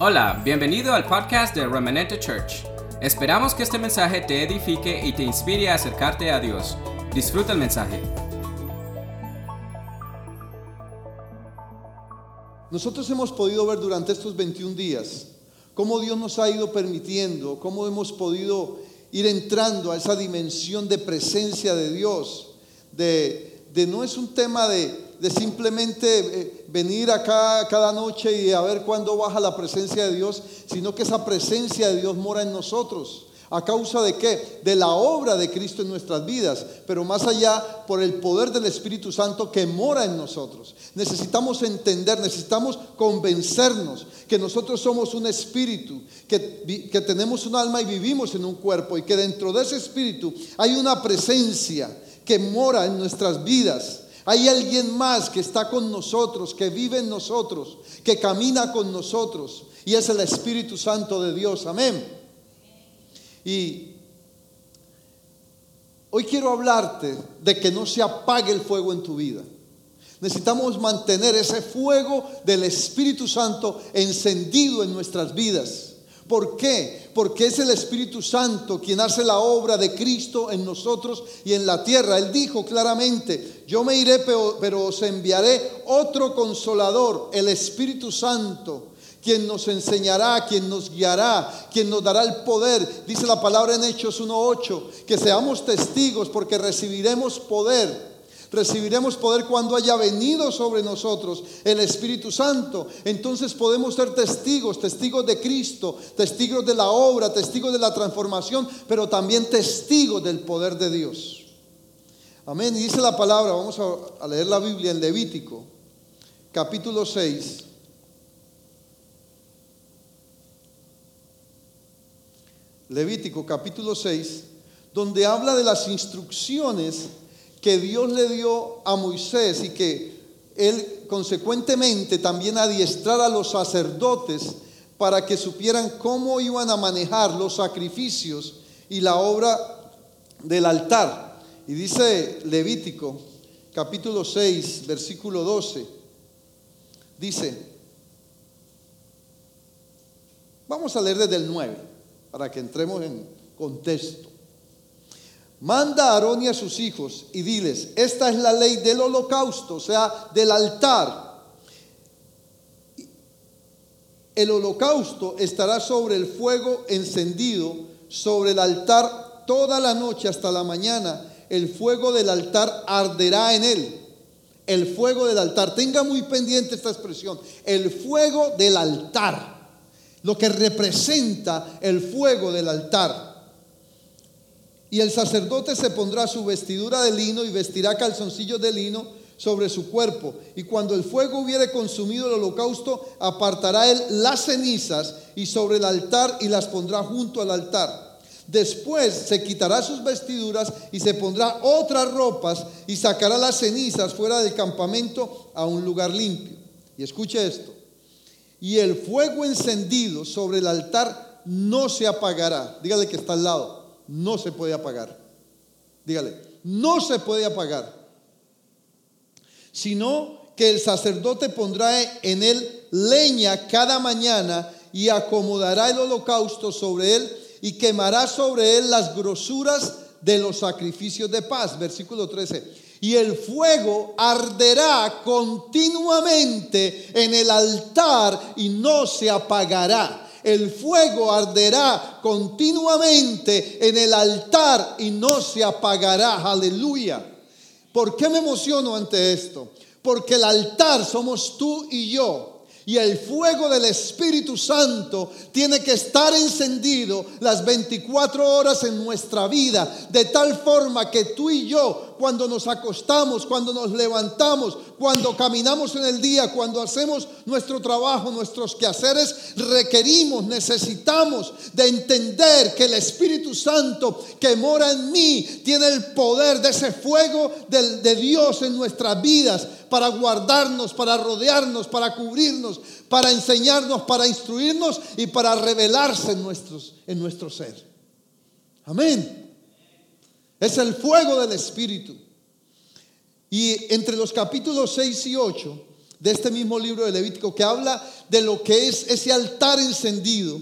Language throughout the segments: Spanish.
Hola, bienvenido al podcast de Remanente Church. Esperamos que este mensaje te edifique y te inspire a acercarte a Dios. Disfruta el mensaje. Nosotros hemos podido ver durante estos 21 días cómo Dios nos ha ido permitiendo, cómo hemos podido ir entrando a esa dimensión de presencia de Dios, de, de no es un tema de, de simplemente eh, venir acá cada noche y a ver cuándo baja la presencia de Dios, sino que esa presencia de Dios mora en nosotros. ¿A causa de qué? De la obra de Cristo en nuestras vidas, pero más allá por el poder del Espíritu Santo que mora en nosotros. Necesitamos entender, necesitamos convencernos que nosotros somos un espíritu, que, que tenemos un alma y vivimos en un cuerpo y que dentro de ese espíritu hay una presencia que mora en nuestras vidas. Hay alguien más que está con nosotros, que vive en nosotros, que camina con nosotros. Y es el Espíritu Santo de Dios. Amén. Y hoy quiero hablarte de que no se apague el fuego en tu vida. Necesitamos mantener ese fuego del Espíritu Santo encendido en nuestras vidas. ¿Por qué? Porque es el Espíritu Santo quien hace la obra de Cristo en nosotros y en la tierra. Él dijo claramente, yo me iré, pero, os enviaré otro consolador, el Espíritu Santo, quien nos enseñará, quien nos guiará, quien nos dará el poder. Dice la palabra en Hechos 1.8, que seamos testigos porque recibiremos poder recibiremos poder cuando haya venido sobre nosotros el Espíritu Santo. Entonces podemos ser testigos, testigos de Cristo, testigos de la obra, testigos de la transformación, pero también testigos del poder de Dios. Amén. Y dice la palabra, vamos a, leer la Biblia en Levítico, capítulo 6. Levítico capítulo 6, donde habla de las instrucciones que Dios le dio a Moisés y que él consecuentemente también adiestrar a los sacerdotes para que supieran cómo iban a manejar los sacrificios y la obra del altar. Y dice Levítico capítulo 6, versículo 12, dice, vamos a leer desde el 9 para que entremos en contexto. Manda a Aarón y a sus hijos y diles, esta es la ley del holocausto, o sea, del altar. El holocausto estará sobre el fuego encendido, sobre el altar toda la noche hasta la mañana. El fuego del altar arderá en él. El fuego del altar. Tenga muy pendiente esta expresión. El fuego del altar. Lo que representa el fuego del altar. Y el sacerdote se pondrá su vestidura de lino y vestirá calzoncillos de lino sobre su cuerpo. Y cuando el fuego hubiere consumido el holocausto, apartará él las cenizas y sobre el altar y las pondrá junto al altar. Después se quitará sus vestiduras y se pondrá otras ropas y sacará las cenizas fuera del campamento a un lugar limpio. Y escuche esto. Y el fuego encendido sobre el altar no se apagará. Dígale que está al lado no se puede apagar. Dígale, no se puede apagar. Sino que el sacerdote pondrá en él leña cada mañana y acomodará el holocausto sobre él y quemará sobre él las grosuras de los sacrificios de paz. Versículo 13. Y el fuego arderá continuamente en el altar y no se apagará el fuego arderá continuamente en el altar y no se apagará. Aleluya. ¿Por qué me emociono ante esto? Porque el altar somos tú y yo. Y el fuego del Espíritu Santo tiene que estar encendido las 24 horas en nuestra vida, de tal forma que tú y yo cuando nos acostamos, cuando nos levantamos, cuando caminamos en el día, cuando hacemos nuestro trabajo, nuestros quehaceres, requerimos, necesitamos de entender que el Espíritu Santo que mora en mí tiene el poder de ese fuego de, Dios en nuestras vidas para guardarnos, para rodearnos, para cubrirnos, para enseñarnos, para instruirnos y para revelarse en, nuestros, en nuestro ser. Amén. Es el fuego del Espíritu. Y entre los capítulos 6 y 8 de este mismo libro de Levítico que habla de lo que es ese altar encendido.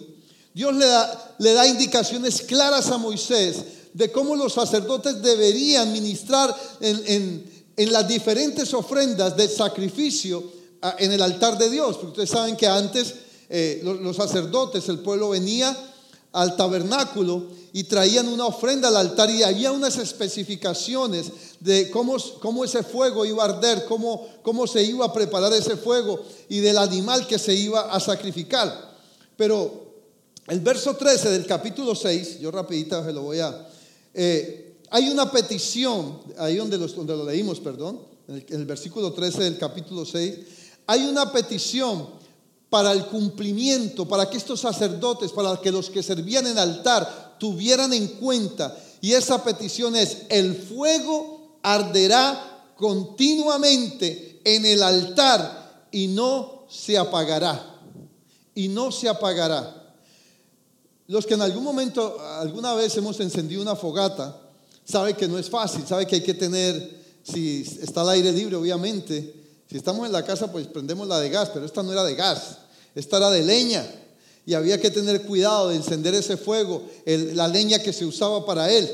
Dios le da, le da indicaciones claras a Moisés de cómo los sacerdotes deberían ministrar en, las diferentes ofrendas de sacrificio ah, en el altar de Dios. Porque ustedes saben que antes eh, los sacerdotes, el pueblo venía al tabernáculo y traían una ofrenda al altar y había unas especificaciones de cómo, cómo ese fuego iba a arder, cómo, cómo se iba a preparar ese fuego y del animal que se iba a sacrificar. Pero el verso 13 del capítulo 6, yo rapidita se lo voy a... Eh, hay una petición, ahí donde, donde lo leímos, perdón, en el, en el versículo 13 del capítulo 6, hay una petición para el cumplimiento, para que estos sacerdotes, para que los que servían en altar tuvieran en cuenta. Y esa petición es, el fuego arderá continuamente en el altar y no se apagará. Y no se apagará. Los que en algún momento, alguna vez hemos encendido una fogata, sabe que no es fácil, sabe que hay que tener, si está al aire libre, obviamente, si estamos en la casa, pues prendemos la de gas, pero esta no era de gas, esta era de leña. Y había que tener cuidado de encender ese fuego, la leña que se usaba para él.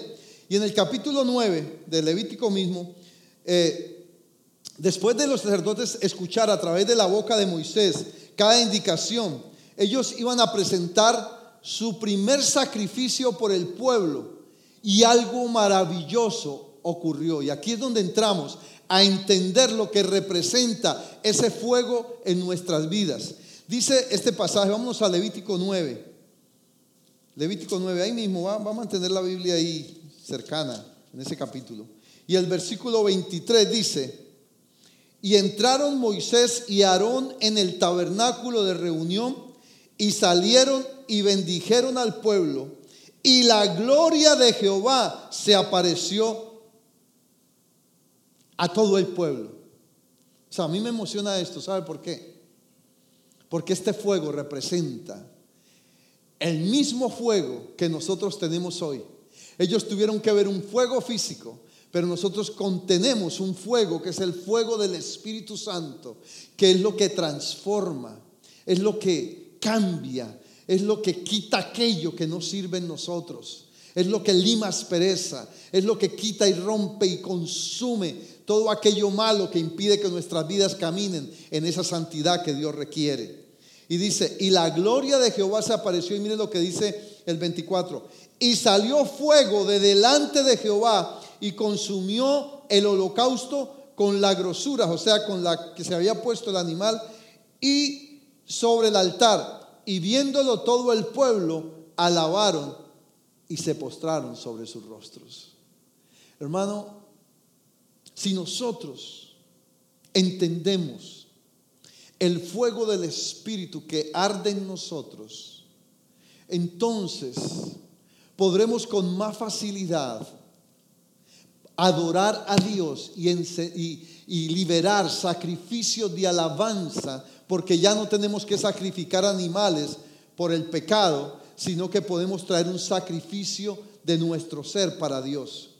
Y en el capítulo 9 del Levítico mismo, eh, después de los sacerdotes escuchar a través de la boca de Moisés cada indicación, ellos iban a presentar su primer sacrificio por el pueblo. Y algo maravilloso ocurrió. Y aquí es donde entramos a entender lo que representa ese fuego en nuestras vidas. Dice este pasaje, vamos a Levítico 9. Levítico 9, ahí mismo, va, a mantener la Biblia ahí cercana, en ese capítulo. Y el versículo 23 dice, y entraron Moisés y Aarón en el tabernáculo de reunión y salieron y bendijeron al pueblo. Y la gloria de Jehová se apareció a todo el pueblo. O sea, a mí me emociona esto, ¿sabe por qué? Porque este fuego representa el mismo fuego que nosotros tenemos hoy. Ellos tuvieron que ver un fuego físico, pero nosotros contenemos un fuego que es el fuego del Espíritu Santo, que es lo que transforma, es lo que cambia, es lo que quita aquello que no sirve en nosotros. Es lo que lima aspereza, es lo que quita y rompe y consume todo aquello malo que impide que nuestras vidas caminen en esa santidad que Dios requiere. Y dice, y la gloria de Jehová se apareció, y mire lo que dice el 24, y salió fuego de delante de Jehová y consumió el holocausto con la grosura, o sea, con la que se había puesto el animal, y sobre el altar, y viéndolo todo el pueblo, alabaron y se postraron sobre sus rostros. Hermano, si nosotros entendemos el fuego del Espíritu que arde en nosotros, entonces podremos con más facilidad adorar a Dios y, liberar sacrificios de alabanza, porque ya no tenemos que sacrificar animales por el pecado, sino que podemos traer un sacrificio de nuestro ser para Dios.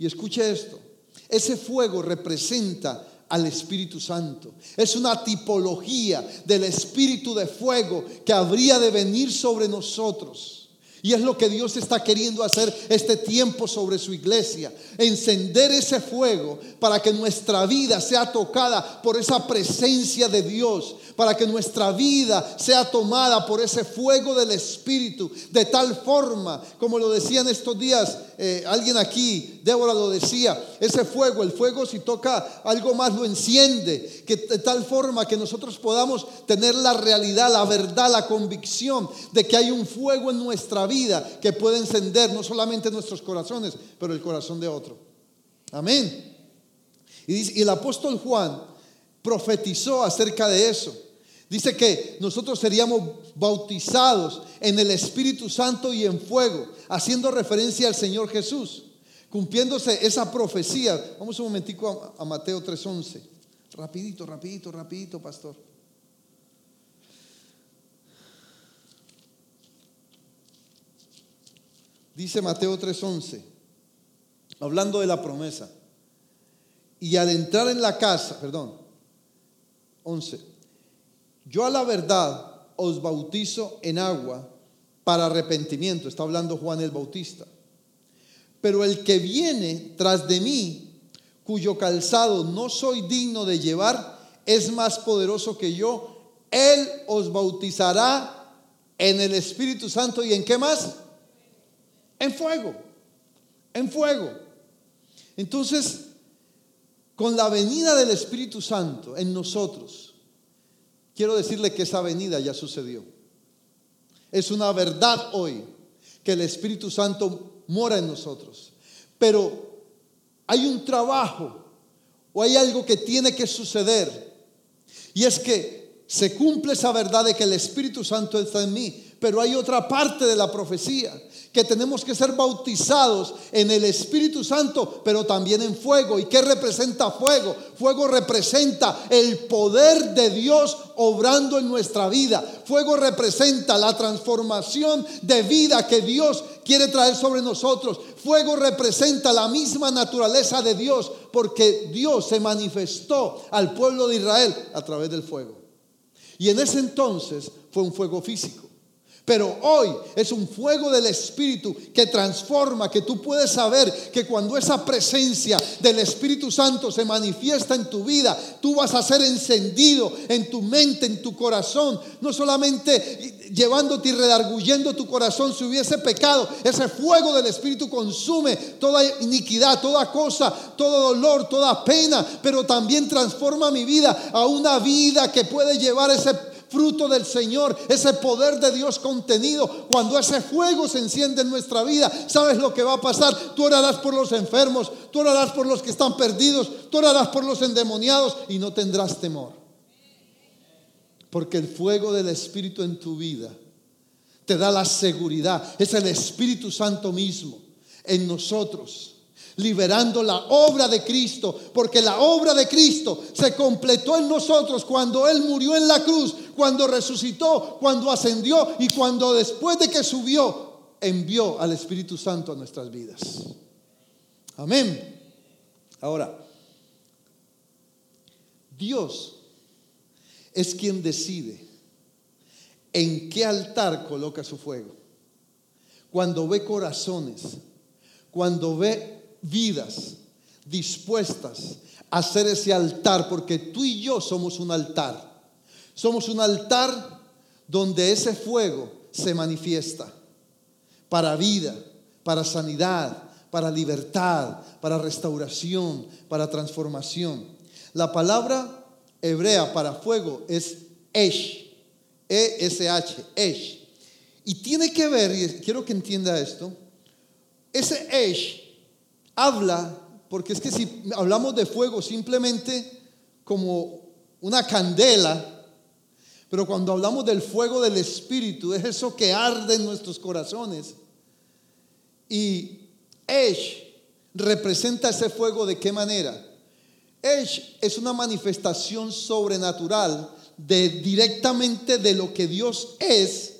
Y escuche esto, ese fuego representa al Espíritu Santo. Es una tipología del Espíritu de fuego que habría de venir sobre nosotros. Y es lo que Dios está queriendo hacer este tiempo sobre su iglesia. Encender ese fuego para que nuestra vida sea tocada por esa presencia de Dios. Para que nuestra vida sea tomada por ese fuego del Espíritu. De tal forma, como lo decían estos días, eh, alguien aquí, Débora lo decía, ese fuego, el fuego si toca algo más lo enciende. Que de tal forma que nosotros podamos tener la realidad, la verdad, la convicción de que hay un fuego en nuestra vida vida que puede encender no solamente nuestros corazones, pero el corazón de otro. Amén. Y, y el apóstol Juan profetizó acerca de eso. Dice que nosotros seríamos bautizados en el Espíritu Santo y en fuego, haciendo referencia al Señor Jesús, cumpliéndose esa profecía. Vamos un momentico a, a Mateo 3:11. Rapidito, rapidito, rapidito, pastor. Dice Mateo 3:11, hablando de la promesa. Y al entrar en la casa, perdón, 11. Yo a la verdad os bautizo en agua para arrepentimiento. Está hablando Juan el Bautista. Pero el que viene tras de mí, cuyo calzado no soy digno de llevar, es más poderoso que yo. Él os bautizará en el Espíritu Santo y en qué más? En fuego. En fuego. Entonces, con la venida del Espíritu Santo en nosotros, quiero decirle que esa venida ya sucedió. Es una verdad hoy que el Espíritu Santo mora en nosotros. Pero hay un trabajo o hay algo que tiene que suceder. Y es que se cumple esa verdad de que el Espíritu Santo está en mí. Pero hay otra parte de la profecía que tenemos que ser bautizados en el Espíritu Santo, pero también en fuego. ¿Y qué representa fuego? Fuego representa el poder de Dios obrando en nuestra vida. Fuego representa la transformación de vida que Dios quiere traer sobre nosotros. Fuego representa la misma naturaleza de Dios, porque Dios se manifestó al pueblo de Israel a través del fuego. Y en ese entonces fue un fuego físico. Pero hoy es un fuego del Espíritu que transforma, que tú puedes saber que cuando esa presencia del Espíritu Santo se manifiesta en tu vida, tú vas a ser encendido en tu mente, en tu corazón, no solamente llevándote y redarguyendo tu corazón si hubiese pecado, ese fuego del Espíritu consume toda iniquidad, toda cosa, todo dolor, toda pena, pero también transforma mi vida a una vida que puede llevar ese fruto del Señor, ese poder de Dios contenido. Cuando ese fuego se enciende en nuestra vida, ¿sabes lo que va a pasar? Tú orarás por los enfermos, tú orarás por los que están perdidos, tú orarás por los endemoniados y no tendrás temor. Porque el fuego del Espíritu en tu vida te da la seguridad. Es el Espíritu Santo mismo en nosotros liberando la obra de Cristo, porque la obra de Cristo se completó en nosotros cuando Él murió en la cruz, cuando resucitó, cuando ascendió y cuando después de que subió, envió al Espíritu Santo a nuestras vidas. Amén. Ahora, Dios es quien decide en qué altar coloca su fuego. Cuando ve corazones, cuando ve vidas dispuestas a hacer ese altar, porque tú y yo somos un altar. Somos un altar donde ese fuego se manifiesta para vida, para sanidad, para libertad, para restauración, para transformación. La palabra hebrea para fuego es Esh, E-S-H, Esh. Y tiene que ver, y quiero que entienda esto, ese Esh habla, porque es que si hablamos de fuego simplemente como una candela, pero cuando hablamos del fuego del Espíritu, es eso que arde en nuestros corazones. Y Esh representa ese fuego de qué manera? Esh es una manifestación sobrenatural de directamente de lo que Dios es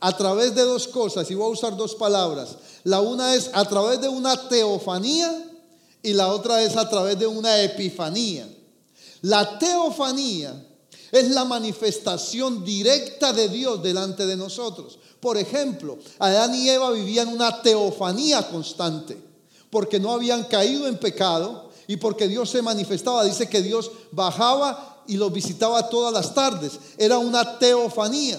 a través de dos cosas, y voy a usar dos palabras. La una es a través de una teofanía y la otra es a través de una epifanía. La teofanía es la manifestación directa de Dios delante de nosotros. Por ejemplo, Adán y Eva vivían una teofanía constante, porque no habían caído en pecado y porque Dios se manifestaba. Dice que Dios bajaba y los visitaba todas las tardes. Era una teofanía.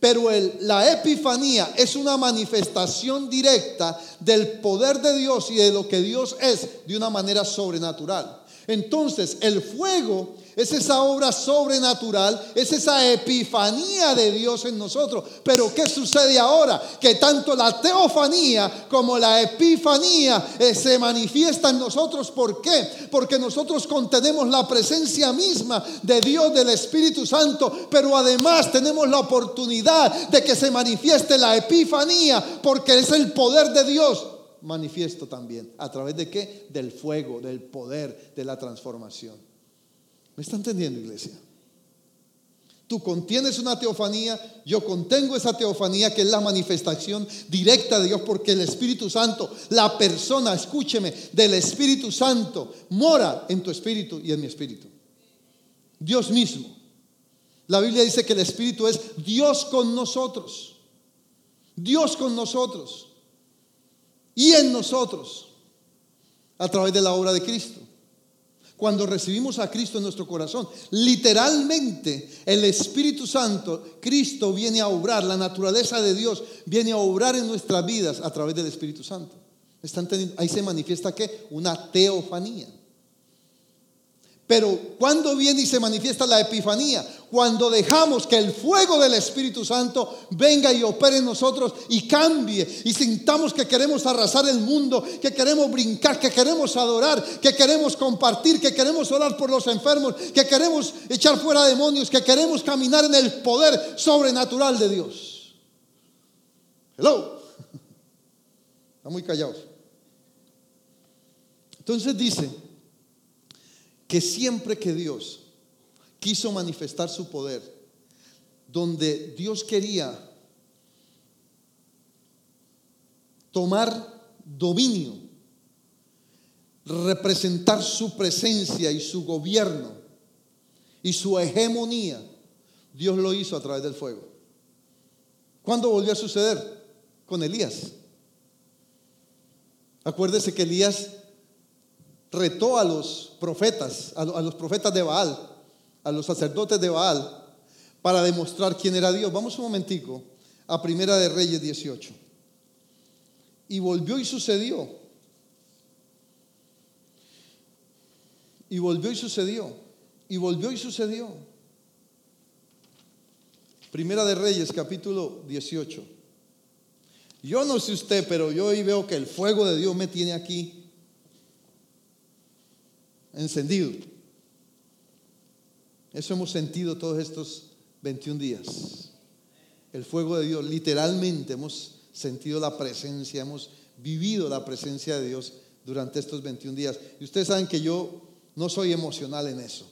Pero la epifanía es una manifestación directa del poder de Dios y de lo que Dios es de una manera sobrenatural. Entonces, el fuego es esa obra sobrenatural, es esa epifanía de Dios en nosotros. Pero ¿qué sucede ahora? Que tanto la teofanía como la epifanía eh, se manifiesta en nosotros. ¿Por qué? Porque nosotros contenemos la presencia misma de Dios, del Espíritu Santo, pero además tenemos la oportunidad de que se manifieste la epifanía, porque es el poder de Dios manifiesto también. ¿A través de qué? Del fuego, del poder, de la transformación. ¿Me está entendiendo, iglesia? Tú contienes una teofanía, yo contengo esa teofanía que es la manifestación directa de Dios porque el Espíritu Santo, la persona, escúcheme, del Espíritu Santo mora en tu espíritu y en mi espíritu. Dios mismo. La Biblia dice que el Espíritu es Dios con nosotros. Dios con nosotros. Y en nosotros. A través de la obra de Cristo. Cuando recibimos a Cristo en nuestro corazón, literalmente el Espíritu Santo, Cristo viene a obrar, la naturaleza de Dios viene a obrar en nuestras vidas a través del Espíritu Santo. ¿Están ahí se manifiesta que una teofanía. Pero cuando viene y se manifiesta la epifanía? Cuando dejamos que el fuego del Espíritu Santo venga y opere en nosotros y cambie y sintamos que queremos arrasar el mundo, que queremos brincar, que queremos adorar, que queremos compartir, que queremos orar por los enfermos, que queremos echar fuera demonios, que queremos caminar en el poder sobrenatural de Dios. Hello. Están muy callados. Entonces dice, que siempre que Dios quiso manifestar su poder, donde Dios quería tomar dominio, representar su presencia y su gobierno y su hegemonía, Dios lo hizo a través del fuego. ¿Cuándo volvió a suceder? Con Elías. Acuérdese que Elías retó a los profetas, a los profetas de Baal, a los sacerdotes de Baal, para demostrar quién era Dios. Vamos un momentico a Primera de Reyes 18. Y volvió y sucedió. Y volvió y sucedió. Y volvió y sucedió. Primera de Reyes, capítulo 18. Yo no sé usted, pero yo hoy veo que el fuego de Dios me tiene aquí encendido. Eso hemos sentido todos estos 21 días. El fuego de Dios, literalmente hemos sentido la presencia, hemos vivido la presencia de Dios durante estos 21 días. Y ustedes saben que yo no soy emocional en eso.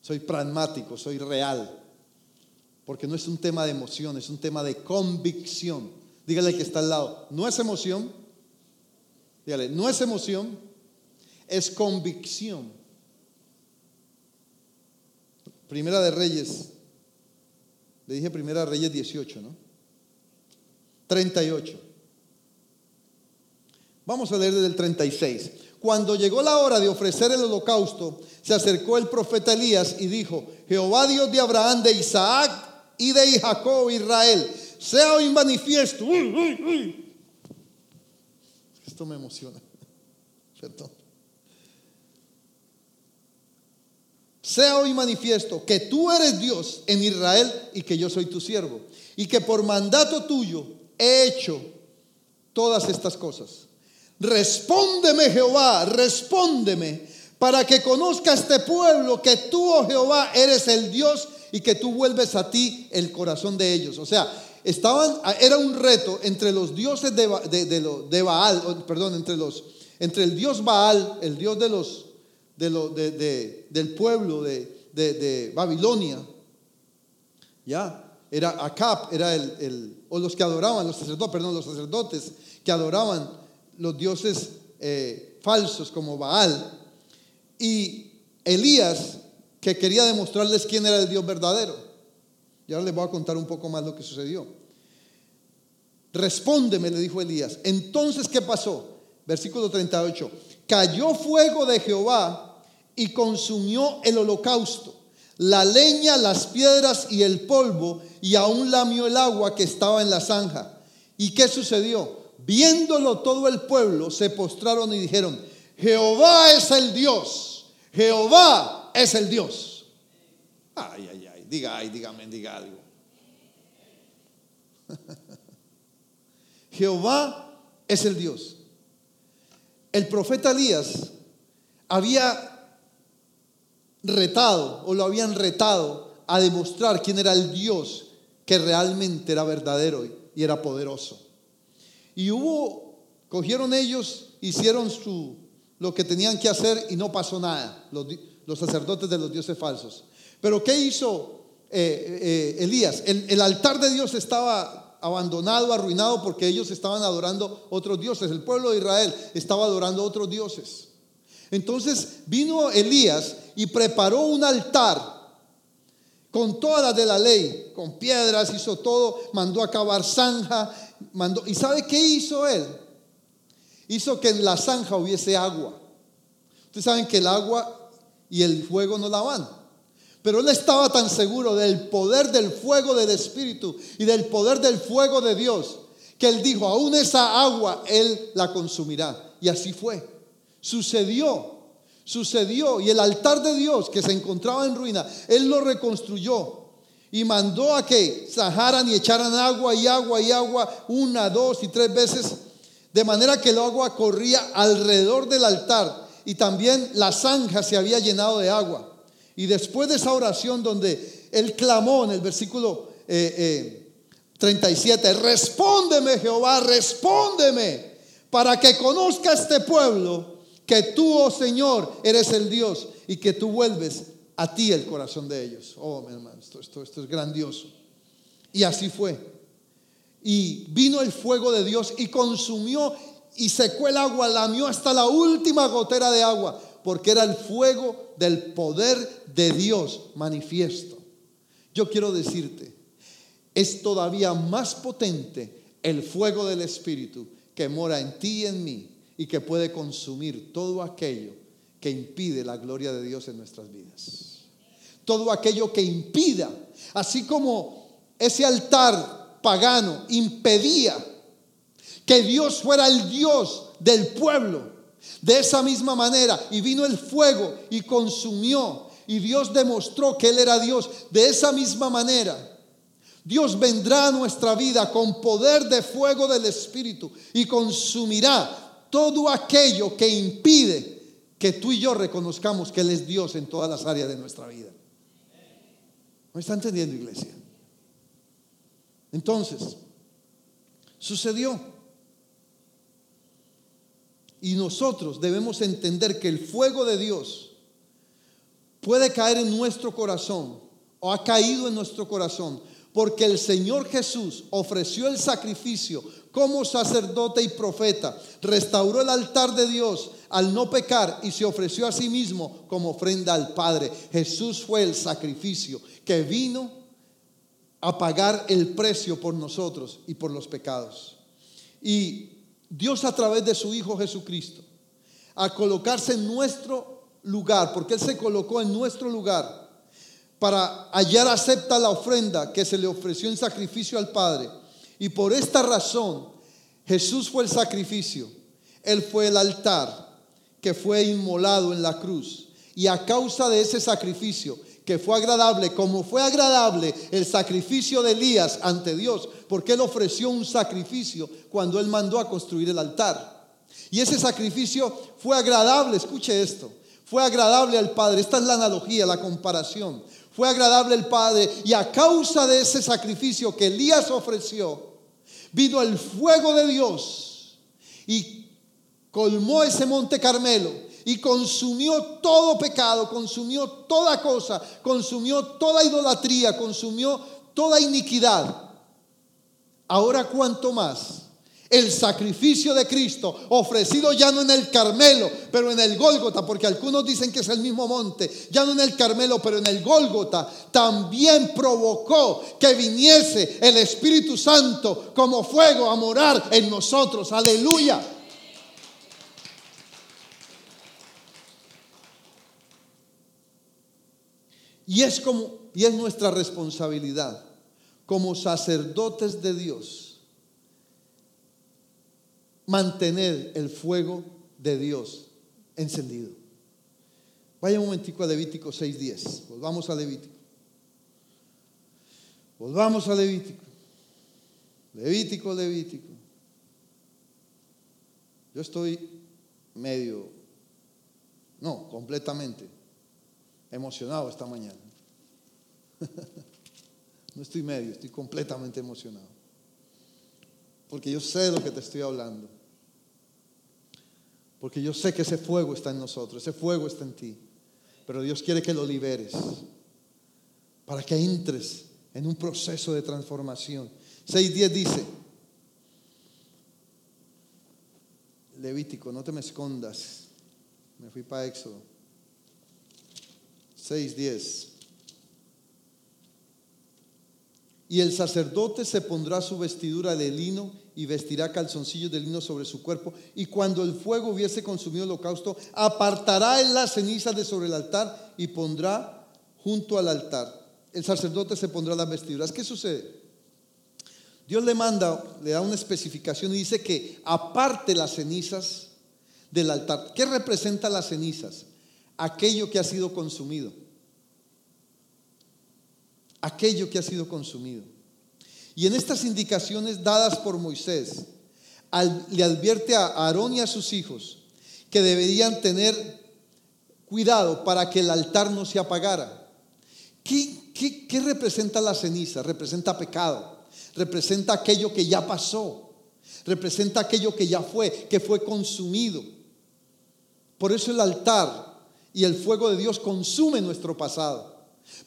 Soy pragmático, soy real. Porque no es un tema de emoción, es un tema de convicción. Dígale que está al lado. No es emoción. Dígale, no es emoción es convicción. Primera de Reyes, le dije Primera de Reyes 18, ¿no? 38. Vamos a leer desde el 36. Cuando llegó la hora de ofrecer el holocausto, se acercó el profeta Elías y dijo, Jehová Dios de Abraham, de Isaac y de Jacob, Israel, sea hoy manifiesto. Esto me emociona. Perdón. Sea hoy manifiesto que tú eres Dios en Israel y que yo soy tu siervo, y que por mandato tuyo he hecho todas estas cosas. Respóndeme Jehová, respóndeme, para que conozca este pueblo que tú, oh Jehová, eres el Dios y que tú vuelves a ti el corazón de ellos. O sea, estaban, era un reto entre los dioses de, de Baal, perdón, entre los, entre el dios Baal, el dios de los de lo, de, del pueblo de, Babilonia. Ya, era Acap, era el, el, o los que adoraban, los sacerdotes, perdón, los sacerdotes que adoraban los dioses eh, falsos como Baal. Y Elías, que quería demostrarles quién era el Dios verdadero. Y ahora les voy a contar un poco más lo que sucedió. Respóndeme, le dijo Elías. Entonces, ¿qué pasó? Versículo 38. Cayó fuego de Jehová y consumió el holocausto, la leña, las piedras y el polvo, y aún lamió el agua que estaba en la zanja. ¿Y qué sucedió? Viéndolo todo el pueblo, se postraron y dijeron, Jehová es el Dios, Jehová es el Dios. Ay, ay, ay, diga, ay, dígame, diga algo. Jehová es el Dios. El profeta Elías había retado o lo habían retado a demostrar quién era el Dios que realmente era verdadero y era poderoso. Y hubo, cogieron ellos, hicieron su, lo que tenían que hacer y no pasó nada, los, sacerdotes de los dioses falsos. Pero ¿qué hizo eh, eh, Elías? El, el altar de Dios estaba abandonado, arruinado, porque ellos estaban adorando otros dioses. El pueblo de Israel estaba adorando otros dioses. Entonces vino Elías y preparó un altar con todas de la ley, con piedras, hizo todo, mandó a zanja, mandó, ¿y sabe qué hizo él? Hizo que en la zanja hubiese agua. Ustedes saben que el agua y el fuego no la van. Pero él estaba tan seguro del poder del fuego del Espíritu y del poder del fuego de Dios, que él dijo, aún esa agua él la consumirá. Y así fue. Sucedió sucedió y el altar de Dios que se encontraba en ruina, él lo reconstruyó y mandó a que sajaran y echaran agua y agua y agua una, dos y tres veces, de manera que el agua corría alrededor del altar y también la zanja se había llenado de agua. Y después de esa oración donde él clamó en el versículo 37, eh, eh, respóndeme Jehová, respóndeme, para que conozca este pueblo que tú, oh Señor, eres el Dios y que tú vuelves a ti el corazón de ellos. Oh, mi hermano, esto, esto, esto es grandioso. Y así fue. Y vino el fuego de Dios y consumió y secó el agua, lamió hasta la última gotera de agua, porque era el fuego del poder de Dios manifiesto. Yo quiero decirte, es todavía más potente el fuego del Espíritu que mora en ti y en mí y que puede consumir todo aquello que impide la gloria de Dios en nuestras vidas. Todo aquello que impida, así como ese altar pagano impedía que Dios fuera el Dios del pueblo. De esa misma manera, y vino el fuego y consumió, y Dios demostró que Él era Dios. De esa misma manera, Dios vendrá a nuestra vida con poder de fuego del Espíritu y consumirá todo aquello que impide que tú y yo reconozcamos que Él es Dios en todas las áreas de nuestra vida. ¿Me está entendiendo, iglesia? Entonces, sucedió. Y nosotros debemos entender que el fuego de Dios puede caer en nuestro corazón o ha caído en nuestro corazón porque el Señor Jesús ofreció el sacrificio como sacerdote y profeta, restauró el altar de Dios al no pecar y se ofreció a sí mismo como ofrenda al Padre. Jesús fue el sacrificio que vino a pagar el precio por nosotros y por los pecados. Y Dios a través de su Hijo Jesucristo, a colocarse en nuestro lugar, porque Él se colocó en nuestro lugar, para hallar acepta la ofrenda que se le ofreció en sacrificio al Padre y por esta razón, Jesús fue el sacrificio, Él fue el altar que fue inmolado en la cruz. Y a causa de ese sacrificio, que fue agradable, como fue agradable el sacrificio de Elías ante Dios, porque Él ofreció un sacrificio cuando Él mandó a construir el altar. Y ese sacrificio fue agradable, escuche esto, fue agradable al Padre. Esta es la analogía, la comparación. Fue agradable al Padre y a causa de ese sacrificio que Elías ofreció, vino el fuego de Dios y colmó ese monte Carmelo y consumió todo pecado, consumió toda cosa, consumió toda idolatría, consumió toda iniquidad. Ahora cuánto más el sacrificio de Cristo, ofrecido ya no en el Carmelo, pero en el Gólgota, porque algunos dicen que es el mismo monte, ya no en el Carmelo, pero en el Gólgota, también provocó que viniese el Espíritu Santo como fuego a morar en nosotros. Aleluya. Y es como y es nuestra responsabilidad como sacerdotes de Dios mantener el fuego de Dios encendido. Vaya un momentico a Levítico 6.10. Volvamos a Levítico. Volvamos a Levítico. Levítico, Levítico. Yo estoy medio, no, completamente emocionado esta mañana. no estoy medio, estoy completamente emocionado. Porque yo sé de lo que te estoy hablando. Porque yo sé que ese fuego está en nosotros, ese fuego está en ti. Pero Dios quiere que lo liberes para que entres en un proceso de transformación. 6.10 dice, Levítico, no te me escondas. Me fui para Éxodo. 6.10. Y el sacerdote se pondrá su vestidura de lino y vestirá calzoncillos de lino sobre su cuerpo. Y cuando el fuego hubiese consumido el holocausto, apartará en las cenizas de sobre el altar y pondrá junto al altar. El sacerdote se pondrá las vestiduras. ¿Qué sucede? Dios le manda, le da una especificación y dice que aparte las cenizas del altar. ¿Qué representa las cenizas? Aquello que ha sido consumido aquello que ha sido consumido. Y en estas indicaciones dadas por Moisés, le advierte a Aarón y a sus hijos que deberían tener cuidado para que el altar no se apagara. ¿Qué, qué representa la ceniza? Representa pecado, representa aquello que ya pasó, representa aquello que ya fue, que fue consumido. Por eso el altar y el fuego de Dios consume nuestro pasado.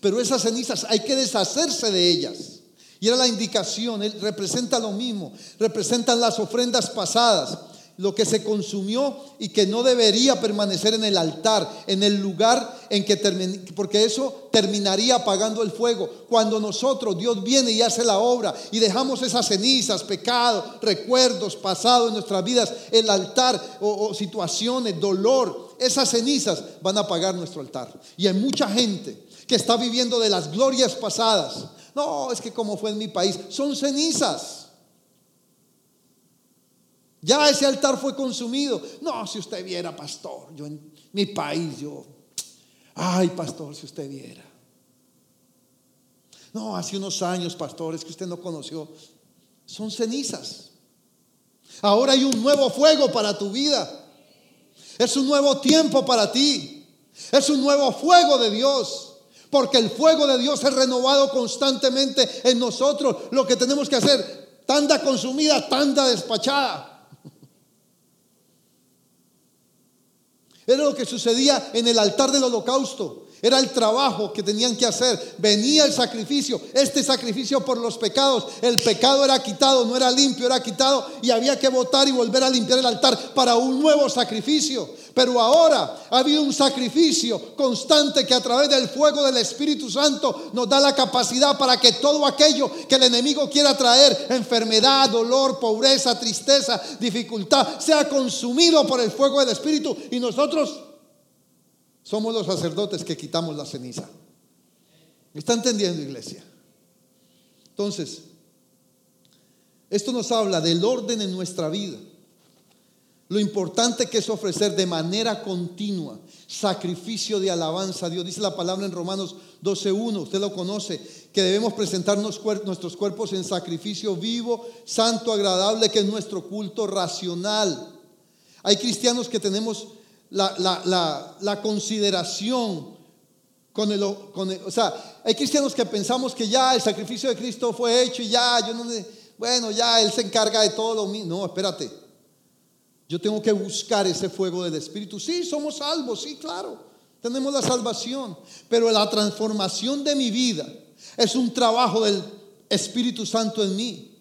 Pero esas cenizas hay que deshacerse de ellas. Y era la indicación, él representa lo mismo, representan las ofrendas pasadas, lo que se consumió y que no debería permanecer en el altar, en el lugar en que termine, porque eso terminaría apagando el fuego. Cuando nosotros, Dios viene y hace la obra y dejamos esas cenizas, pecados, recuerdos pasados en nuestras vidas, el altar o, o situaciones, dolor, esas cenizas van a apagar nuestro altar. Y hay mucha gente que está viviendo de las glorias pasadas. No, es que como fue en mi país, son cenizas. Ya ese altar fue consumido. No, si usted viera, pastor, yo en mi país, yo, ay, pastor, si usted viera. No, hace unos años, pastores, que usted no conoció, son cenizas. Ahora hay un nuevo fuego para tu vida. Es un nuevo tiempo para ti. Es un nuevo fuego de Dios. Porque el fuego de Dios es renovado constantemente en nosotros. Lo que tenemos que hacer, tanda consumida, tanda despachada. Era lo que sucedía en el altar del holocausto. Era el trabajo que tenían que hacer. Venía el sacrificio, este sacrificio por los pecados. El pecado era quitado, no era limpio, era quitado y había que votar y volver a limpiar el altar para un nuevo sacrificio. Pero ahora ha habido un sacrificio constante que a través del fuego del Espíritu Santo nos da la capacidad para que todo aquello que el enemigo quiera traer, enfermedad, dolor, pobreza, tristeza, dificultad, sea consumido por el fuego del Espíritu y nosotros somos los sacerdotes que quitamos la ceniza. ¿Me está entendiendo, iglesia? Entonces, esto nos habla del orden en nuestra vida. Lo importante que es ofrecer de manera continua sacrificio de alabanza a Dios. Dice la palabra en Romanos 12.1, usted lo conoce, que debemos presentarnos nuestros cuerpos en sacrificio vivo, santo, agradable, que es nuestro culto racional. Hay cristianos que tenemos la, consideración con el, O sea, hay cristianos que pensamos que ya el sacrificio de Cristo fue hecho y ya, yo no... Bueno, ya Él se encarga de todo lo mismo. No, espérate. Yo tengo que buscar ese fuego del Espíritu. Sí, somos salvos, sí, claro. Tenemos la salvación. Pero la transformación de mi vida es un trabajo del Espíritu Santo en mí.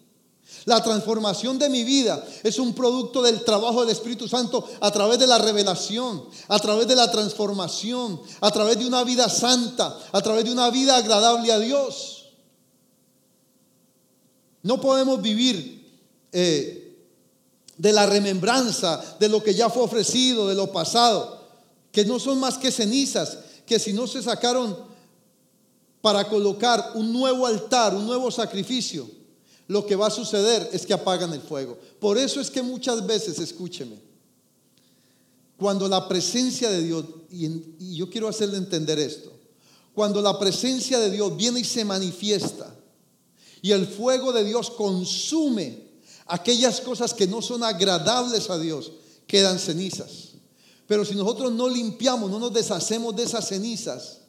La transformación de mi vida es un producto del trabajo del Espíritu Santo a través de la revelación, a través de la transformación, a través de una vida santa, a través de una vida agradable a Dios. No podemos vivir eh, de la remembranza de lo que ya fue ofrecido, de lo pasado, que no son más que cenizas, que si no se sacaron para colocar un nuevo altar, un nuevo sacrificio, lo que va a suceder es que apagan el fuego. Por eso es que muchas veces, escúcheme, cuando la presencia de Dios, y, yo quiero hacerle entender esto, cuando la presencia de Dios viene y se manifiesta, y el fuego de Dios consume aquellas cosas que no son agradables a Dios, quedan cenizas. Pero si nosotros no limpiamos, no nos deshacemos de esas cenizas,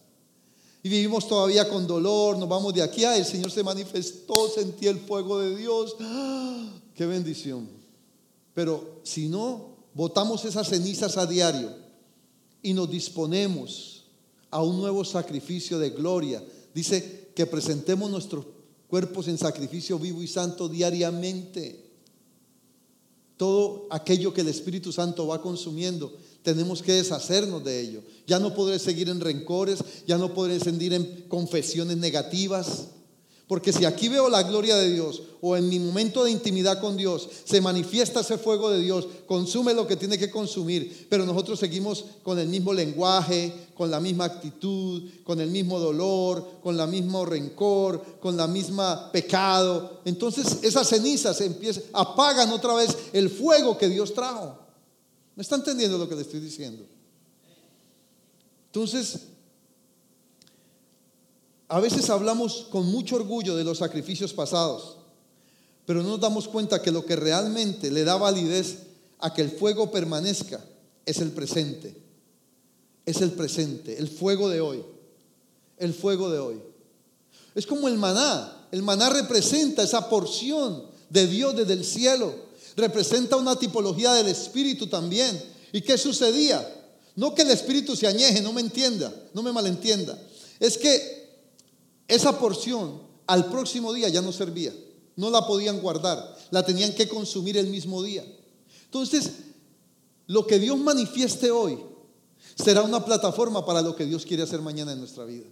y vivimos todavía con dolor, nos vamos de aquí, ah, el Señor se manifestó, sentí el fuego de Dios, ¡Ah! qué bendición. Pero si no, botamos esas cenizas a diario y nos disponemos a un nuevo sacrificio de gloria, dice que presentemos nuestros cuerpos en sacrificio vivo y santo diariamente. Todo aquello que el Espíritu Santo va consumiendo tenemos que deshacernos de ello. Ya no podré seguir en rencores, ya no podré seguir en confesiones negativas. Porque si aquí veo la gloria de Dios o en mi momento de intimidad con Dios se manifiesta ese fuego de Dios, consume lo que tiene que consumir, pero nosotros seguimos con el mismo lenguaje, con la misma actitud, con el mismo dolor, con la mismo rencor, con la misma pecado. Entonces esas cenizas empiezan, apagan otra vez el fuego que Dios trajo. ¿Me está entendiendo lo que le estoy diciendo? Entonces, a veces hablamos con mucho orgullo de los sacrificios pasados, pero no nos damos cuenta que lo que realmente le da validez a que el fuego permanezca es el presente. Es el presente, el fuego de hoy. El fuego de hoy. Es como el maná. El maná representa esa porción de Dios desde el cielo. Representa una tipología del Espíritu también. ¿Y qué sucedía? No que el Espíritu se añeje, no me entienda, no me malentienda. Es que esa porción al próximo día ya no servía, no la podían guardar, la tenían que consumir el mismo día. Entonces, lo que Dios manifieste hoy será una plataforma para lo que Dios quiere hacer mañana en nuestra vida.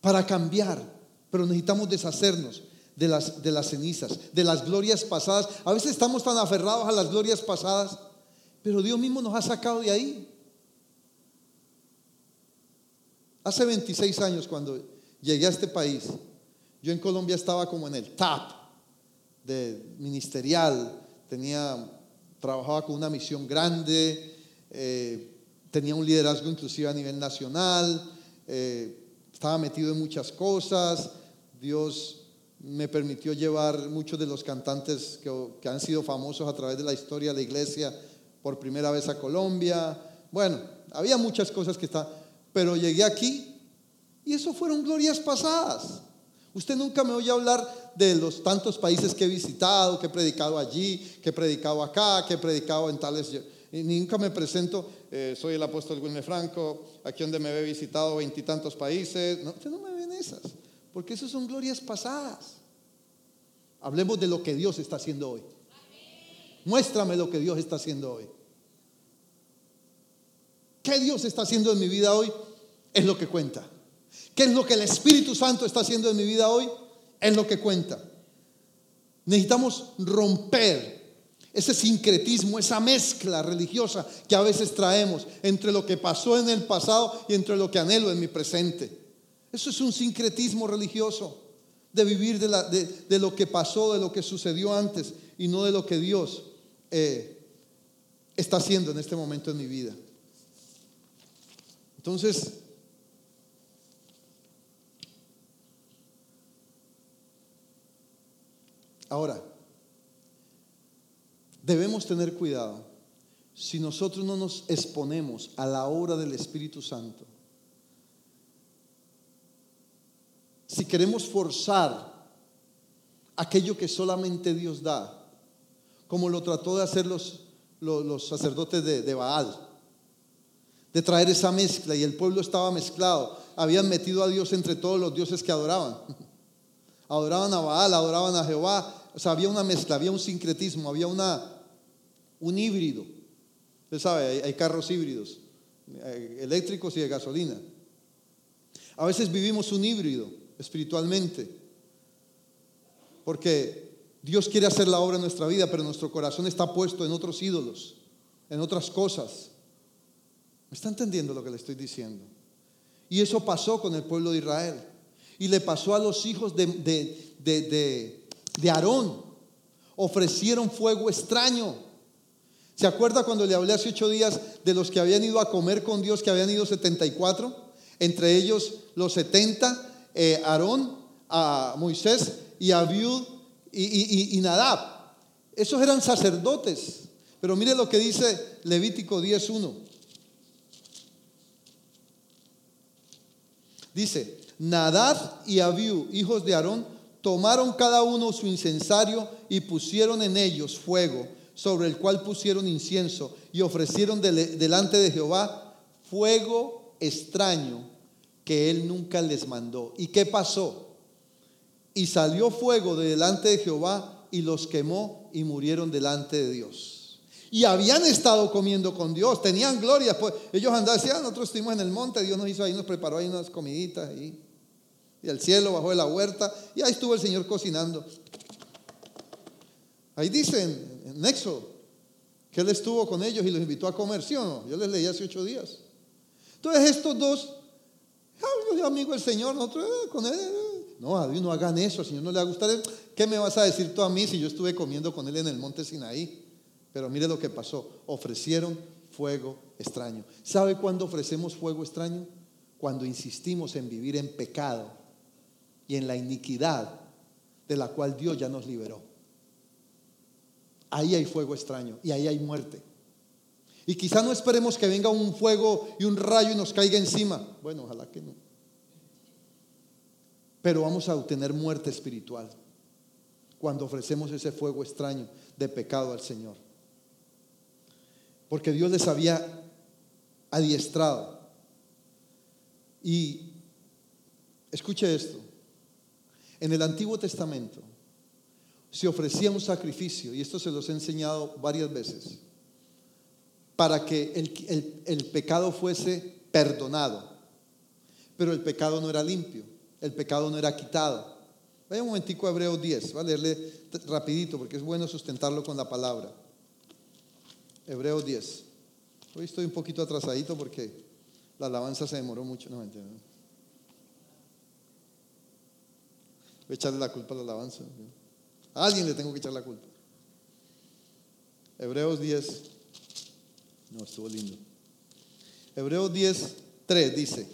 Para cambiar, pero necesitamos deshacernos de las, de las cenizas, de las glorias pasadas. A veces estamos tan aferrados a las glorias pasadas, pero Dios mismo nos ha sacado de ahí. Hace 26 años cuando llegué a este país, yo en Colombia estaba como en el TAP de ministerial, tenía, trabajaba con una misión grande, eh, tenía un liderazgo inclusive a nivel nacional, eh, estaba metido en muchas cosas, Dios me permitió llevar muchos de los cantantes que, que han sido famosos a través de la historia de la iglesia por primera vez a Colombia. Bueno, había muchas cosas que estaban pero llegué aquí y eso fueron glorias pasadas. Usted nunca me oye hablar de los tantos países que he visitado, que he predicado allí, que he predicado acá, que he predicado en tales... Y nunca me presento, eh, soy el apóstol Wilmer Franco, aquí donde me he visitado veintitantos países. No, usted no me ven esas, porque esas son glorias pasadas. Hablemos de lo que Dios está haciendo hoy. Muéstrame lo que Dios está haciendo hoy. ¿Qué Dios está haciendo en mi vida hoy? Es lo que cuenta. ¿Qué es lo que el Espíritu Santo está haciendo en mi vida hoy? Es lo que cuenta. Necesitamos romper ese sincretismo, esa mezcla religiosa que a veces traemos entre lo que pasó en el pasado y entre lo que anhelo en mi presente. Eso es un sincretismo religioso, de vivir de, lo que pasó, de lo que sucedió antes y no de lo que Dios eh, está haciendo en este momento en mi vida. Entonces, ahora, debemos tener cuidado si nosotros no nos exponemos a la obra del Espíritu Santo. Si queremos forzar aquello que solamente Dios da, como lo trató de hacer los, los, sacerdotes de, de Baal de traer esa mezcla y el pueblo estaba mezclado. Habían metido a Dios entre todos los dioses que adoraban. Adoraban a Baal, adoraban a Jehová. O sea, había una mezcla, había un sincretismo, había una, un híbrido. Usted sabe, hay, carros híbridos, eh, eléctricos y de gasolina. A veces vivimos un híbrido espiritualmente, porque Dios quiere hacer la obra en nuestra vida, pero nuestro corazón está puesto en otros ídolos, en otras cosas. ¿Me está entendiendo lo que le estoy diciendo? Y eso pasó con el pueblo de Israel. Y le pasó a los hijos de, de, de, Aarón. Ofrecieron fuego extraño. ¿Se acuerda cuando le hablé hace ocho días de los que habían ido a comer con Dios, que habían ido 74? Entre ellos los 70, eh, Aarón, a Moisés y Abiud y, y, y Nadab. Esos eran sacerdotes. Pero mire lo que dice Levítico 10.1. Dice, Nadad y Abiú, hijos de Aarón, tomaron cada uno su incensario y pusieron en ellos fuego, sobre el cual pusieron incienso y ofrecieron delante de Jehová fuego extraño que él nunca les mandó. ¿Y qué pasó? Y salió fuego de delante de Jehová y los quemó y murieron delante de Dios. Y habían estado comiendo con Dios, tenían gloria. Pues ellos andaban, decían, nosotros estuvimos en el monte, Dios nos hizo ahí, nos preparó ahí unas comiditas. Y el cielo bajó de la huerta y ahí estuvo el Señor cocinando. Ahí dice en, Éxodo que Él estuvo con ellos y los invitó a comer, ¿sí o no? Yo les leí hace ocho días. Entonces estos dos, ah, amigo del Señor, nosotros eh, con Él. eh, No, a Dios no hagan eso, al Señor no le va a gustar. ¿Qué me vas a decir tú a mí si yo estuve comiendo con Él en el monte Sinaí? Pero mire lo que pasó. Ofrecieron fuego extraño. ¿Sabe cuándo ofrecemos fuego extraño? Cuando insistimos en vivir en pecado y en la iniquidad de la cual Dios ya nos liberó. Ahí hay fuego extraño y ahí hay muerte. Y quizá no esperemos que venga un fuego y un rayo y nos caiga encima. Bueno, ojalá que no. Pero vamos a obtener muerte espiritual cuando ofrecemos ese fuego extraño de pecado al Señor. Porque Dios les había adiestrado. Y escuche esto. En el Antiguo Testamento se ofrecía un sacrificio, y esto se los he enseñado varias veces, para que el, pecado fuese perdonado. Pero el pecado no era limpio, el pecado no era quitado. Vaya un momentico a Hebreos 10, va a leerle rapidito porque es bueno sustentarlo con la palabra. Hebreos 10. Hoy estoy un poquito atrasadito porque la alabanza se demoró mucho. No, mentira, no. Voy a echarle la culpa a la alabanza. A alguien le tengo que echar la culpa. Hebreos 10. No, estuvo lindo. Hebreos 10, 3 dice,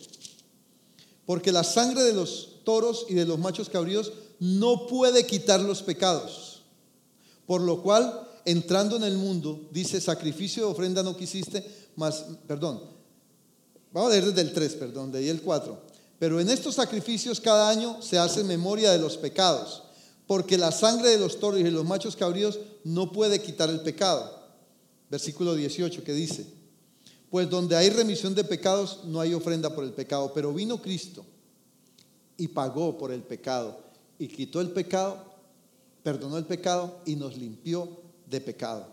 porque la sangre de los toros y de los machos cabríos no puede quitar los pecados. Por lo cual, entrando en el mundo, dice, sacrificio de ofrenda no quisiste, más, perdón, vamos a leer desde el 3, perdón, de ahí el 4. Pero en estos sacrificios cada año se hace memoria de los pecados, porque la sangre de los toros y de los machos cabríos no puede quitar el pecado. Versículo 18 que dice, pues donde hay remisión de pecados no hay ofrenda por el pecado, pero vino Cristo y pagó por el pecado y quitó el pecado, perdonó el pecado y nos limpió de pecado.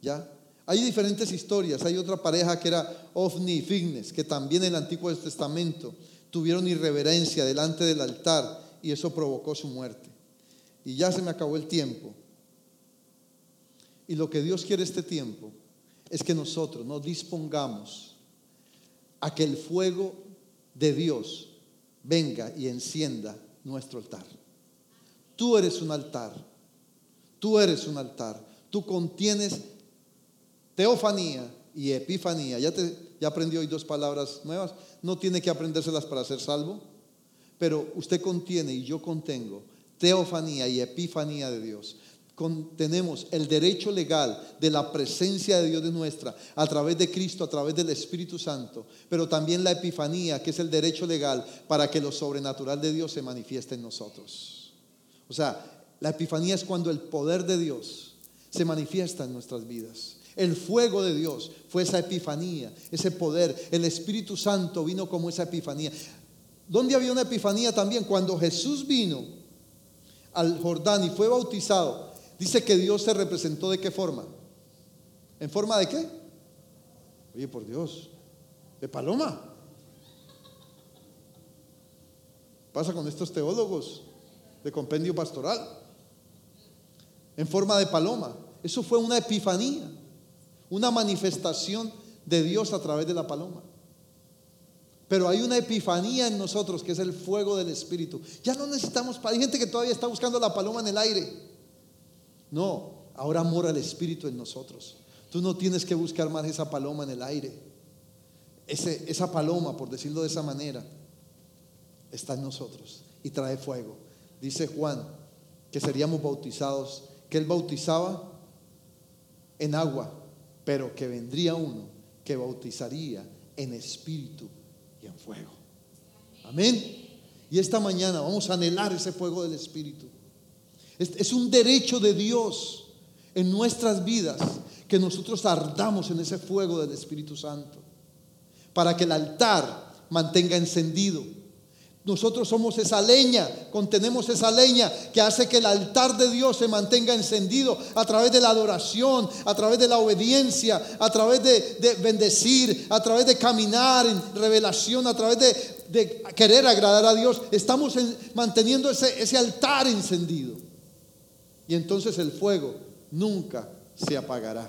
¿Ya? Hay diferentes historias. Hay otra pareja que era Ofni y Fignes, que también en el Antiguo Testamento tuvieron irreverencia delante del altar y eso provocó su muerte. Y ya se me acabó el tiempo. Y lo que Dios quiere este tiempo es que nosotros nos dispongamos a que el fuego de Dios venga y encienda nuestro altar. Tú eres un altar. Tú eres un altar. Tú contienes teofanía y epifanía. Ya, te, ya aprendí hoy dos palabras nuevas. No tiene que aprendérselas para ser salvo. Pero usted contiene y yo contengo teofanía y epifanía de Dios. Con- tenemos el derecho legal de la presencia de Dios de nuestra a través de Cristo, a través del Espíritu Santo, pero también la epifanía, que es el derecho legal para que lo sobrenatural de Dios se manifieste en nosotros. O sea, la epifanía es cuando el poder de Dios se manifiesta en nuestras vidas. El fuego de Dios fue esa epifanía, ese poder. El Espíritu Santo vino como esa epifanía. ¿Dónde había una epifanía también? Cuando Jesús vino al Jordán y fue bautizado, dice que Dios se representó de qué forma? ¿En forma de qué? Oye, por Dios, de paloma. Pasa con estos teólogos de compendio pastoral. En forma de paloma. Eso fue una epifanía, una manifestación de Dios a través de la paloma. Pero hay una epifanía en nosotros que es el fuego del Espíritu. Ya no necesitamos, hay gente que todavía está buscando la paloma en el aire. No, ahora mora el Espíritu en nosotros. Tú no tienes que buscar más esa paloma en el aire. Esa paloma, por decirlo de esa manera, está en nosotros y trae fuego. Dice Juan que seríamos bautizados, que él bautizaba en agua, pero que vendría uno que bautizaría en espíritu y en fuego. Amén. Y esta mañana vamos a anhelar ese fuego del espíritu. Es, es un derecho de Dios en nuestras vidas que nosotros ardamos en ese fuego del Espíritu Santo para que el altar mantenga encendido. Nosotros somos esa leña, contenemos esa leña que hace que el altar de Dios se mantenga encendido a través de la adoración, a través de la obediencia, a través de, bendecir, a través de caminar en revelación, a través de, querer agradar a Dios. Estamos manteniendo ese, ese altar encendido. Y entonces el fuego nunca se apagará.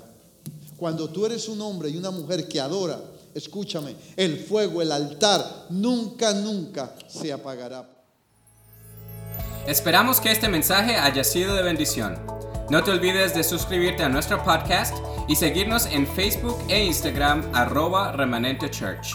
Cuando tú eres un hombre y una mujer que adora, escúchame, el fuego, el altar, nunca, nunca se apagará. Esperamos que este mensaje haya sido de bendición. No te olvides de suscribirte a nuestro podcast y seguirnos en Facebook e Instagram arroba remanente church.